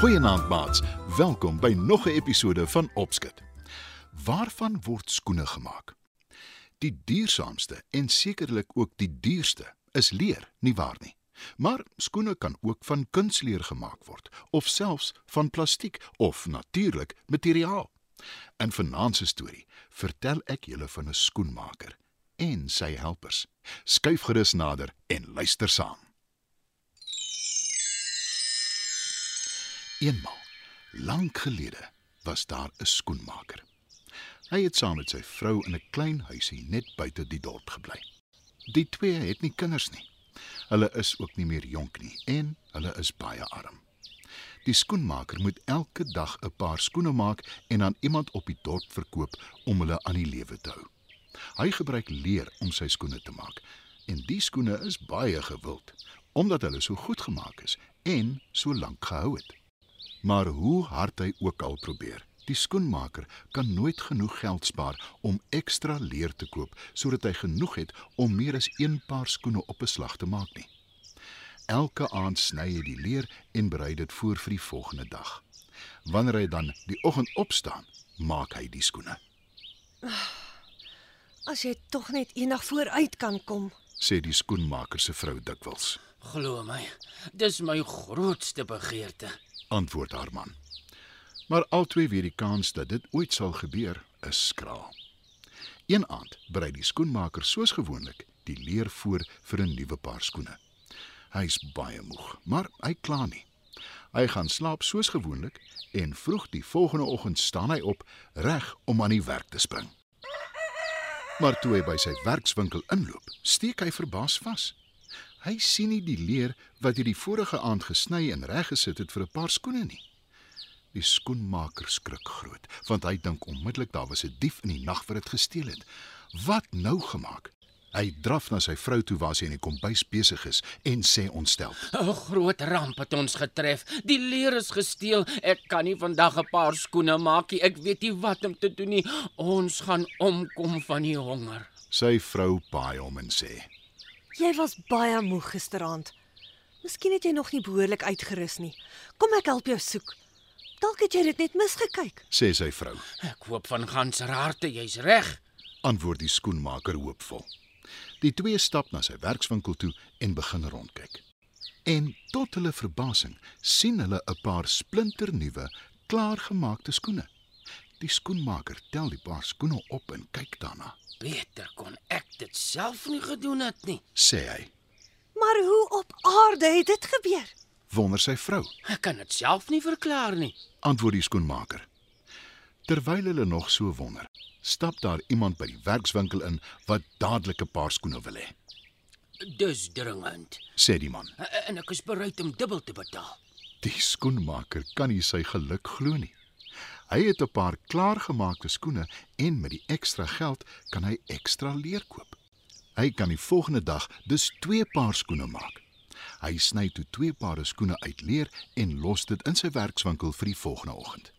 Goeienaand maats. Welkom by nog 'n episode van Opskit. Waarvan word skoene gemaak? Die duursaamste en sekerlik ook die duurste is leer, nie waar nie? Maar skoene kan ook van kunsleer gemaak word of selfs van plastiek of natuurlik materiaal. In vanaand se storie vertel ek julle van 'n skoenmaker en sy helpers. Skuif gerus nader en luister saam. Eenmal, lank gelede, was daar 'n skoenmaker. Hy het saam met sy vrou in 'n klein huisie net buite die dorp gebly. Die twee het nie kinders nie. Hulle is ook nie meer jonk nie en hulle is baie arm. Die skoenmaker moet elke dag 'n paar skoene maak en aan iemand op die dorp verkoop om hulle aan die lewe te hou. Hy gebruik leer om sy skoene te maak en die skoene is baie gewild omdat hulle so goed gemaak is en so lank gehou het. Maar hoe hard hy ook al probeer, die skoenmaker kan nooit genoeg geld spaar om ekstra leer te koop sodat hy genoeg het om meer as een paar skoene op 'n slag te maak nie. Elke aand sny hy die leer en berei dit voor vir die volgende dag. Wanneer hy dan die oggend opstaan, maak hy die skoene. As jy tog net eendag vooruit kan kom. sê die skoenmaker se vrou dikwels. Glo my, dis my grootste begeerte. Antwoord haar man. Maar albei weet die kans dat dit ooit sal gebeur is skraal. Een aand berei die skoenmaker soos gewoonlik die leer voor vir 'n nuwe paar skoene. Hy's baie moeg, maar hy kla nie. Hy gaan slaap soos gewoonlik en vroeg die volgende oggend staan hy op reg om aan die werk te spring. Maar toe hy by sy werkswinkel inloop, steek hy verbaas vas. Hy sien nie die leer wat hy die vorige aand gesny en reggesit het vir 'n paar skoene nie. Die skoenmaker skrik groot, want hy dink onmiddellik daar was 'n dief in die nag wat dit gesteel het. Wat nou gemaak? Hy draf na sy vrou toe waar sy in die kombuis besig is en sê ontstel: 'n Groot ramp het ons getref. Die leer is gesteel. Ek kan nie vandag 'n paar skoene maak nie. Ek weet nie wat om te doen nie. Ons gaan omkom van die honger. Sy vrou paai hom en sê: Jy was baie moeg gisteraand. Miskien het jy nog nie behoorlik uitgerus nie. Kom ek help jou soek. Dalk het jy dit net misgekyk. sê sy vrou. Ek hoop van ganser harte jy's reg. Antwoord die skoenmaker hoopvol. Die twee stap na sy werkswinkel toe en begin rondkyk. En tot hulle verbasing sien hulle 'n paar splinternuwe, klaargemaakte skoene. Die skoenmaker tel die paar skoene op en kyk daarna. Beter kon ek dit self nie gedoen het nie. Sê hy, Maar hoe op aarde het dit gebeur? Wonder sy vrou. Ek kan dit self nie verklaar nie. Antwoord die skoenmaker. Terwyl hulle nog so wonder, stap daar iemand by die werkswinkel in wat dadelik 'n paar skoene wil hê. Dis dringend. Sê die man. En ek is bereid om dubbel te betaal. Die skoenmaker kan nie sy geluk glo nie. Hy het 'n paar klaargemaakte skoene en met die ekstra geld kan hy ekstra leer koop. Hy kan die volgende dag dus twee paar skoene maak. Hy sny toe twee pare skoene uit leer en los dit in sy werkswinkel vir die volgende oggend.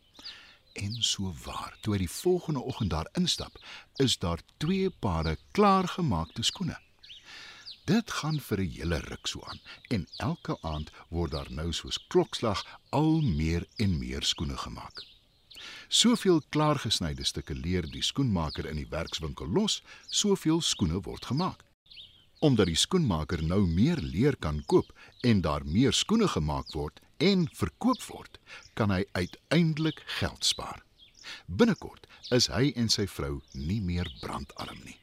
En so waar, toe hy die volgende oggend daar instap, is daar twee pare klaargemaakte skoene. Dit gaan vir 'n hele ruk so aan en elke aand word daar nou soos klokslag al meer en meer skoene gemaak. Soveel klaargesnyde stukke leer die skoenmaker in die werkswinkel los, soveel skoene word gemaak. Omdat die skoenmaker nou meer leer kan koop en daar meer skoene gemaak word en verkoop word, kan hy uiteindelik geld spaar. Binnekort is hy en sy vrou nie meer brandarm nie.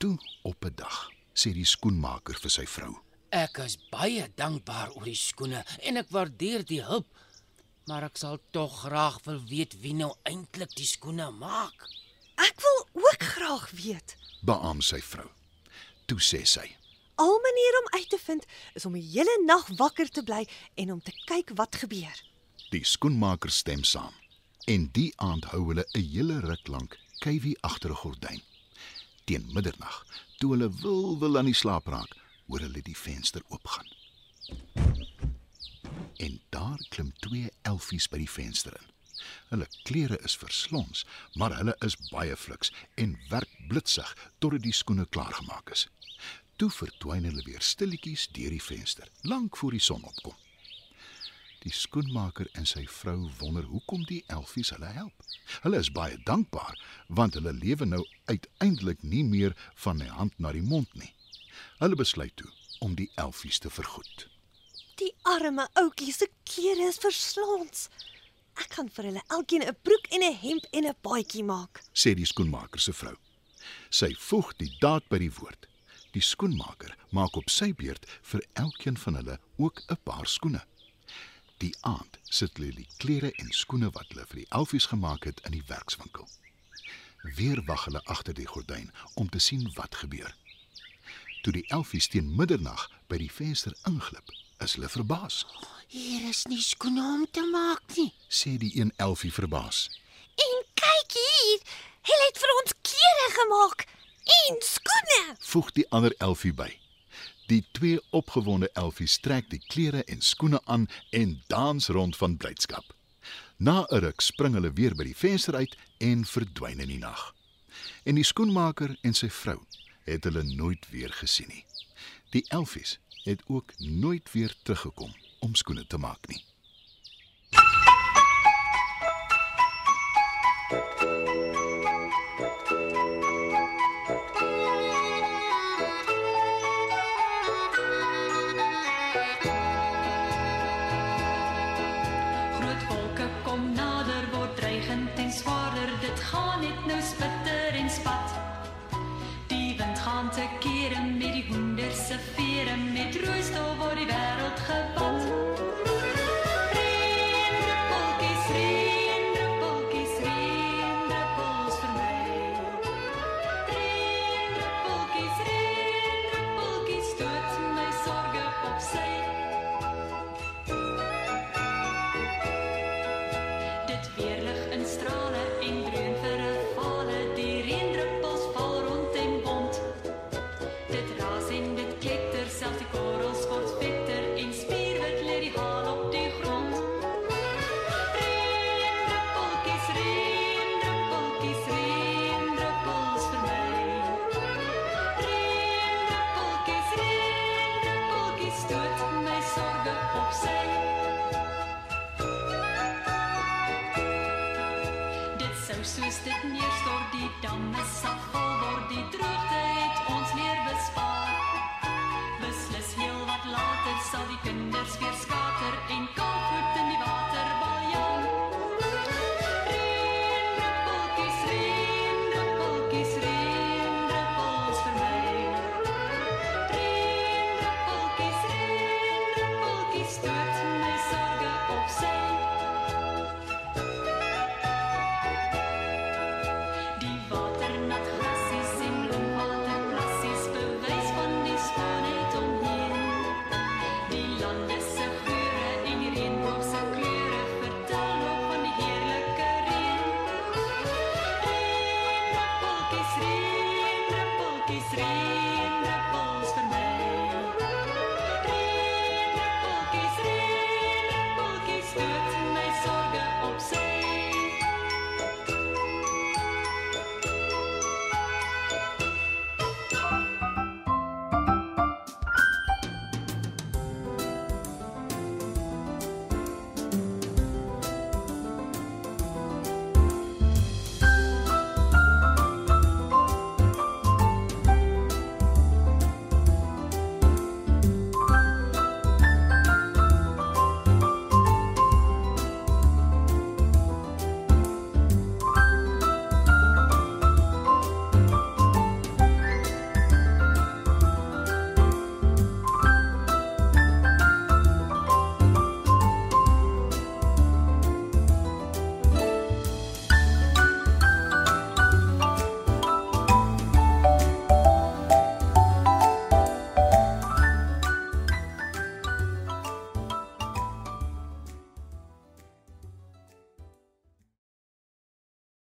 Toe op 'n dag sê die skoenmaker vir sy vrou: Ek is baie dankbaar oor die skoene en ek waardeer die hulp. Maar ek sal tog graag wil weet wie nou eintlik die skoene maak. Ek wil ook graag weet. "Beam sy vrou." Toe sê sy: Al manier om uit te vind is om die hele nag wakker te bly en om te kyk wat gebeur. "Die skoenmaker stem saam." En die aand hou hulle 'n hele ruk lank kuiwie agter 'n gordyn. Teen middernag, toe hulle wil wil aan die slaap raak, hoor hulle die venster oopgaan. En daar klim twee elfies by die venster in. Hulle klere is verslons, maar hulle is baie fliks en werk blitsig totdat die skoene klaargemaak is. Toe verdwyn hulle weer stilletjies deur die venster, lank voor die son opkom. Die skoenmaker en sy vrou wonder hoekom die elfies hulle help. Hulle is baie dankbaar want hulle lewe nou uiteindelik nie meer van die hand na die mond nie. Hulle besluit toe om die elfies te vergoed. Die arme ouetjie se klere is verslons. Ek gaan vir hulle elkeen 'n broek en 'n hemp en 'n baadjie maak. sê die skoenmaker se vrou. Sy voeg die daad by die woord. Die skoenmaker maak op sy beurt vir elkeen van hulle ook 'n paar skoene. Die aand sit hulle die klere en skoene wat hulle vir die elfies gemaak het in die werkswinkel. Weer wag hulle agter die gordyn om te sien wat gebeur. Toe die elfies teen middernag by die venster inglip, is hulle verbaas. Hier is nie skoene om te maak nie. Sê die een elfie verbaas. En kyk hier, hulle het vir ons klere gemaak en skoene. Voeg die ander elfie by. Die twee opgewonde elfies trek die klere en skoene aan en dans rond van blydskap. Na 'n ruk spring hulle weer by die venster uit en verdwyn in die nag. En die skoenmaker en sy vrou het hulle nooit weer gesien nie. Die elfies het ook nooit weer teruggekom om skoene te maak nie. Steps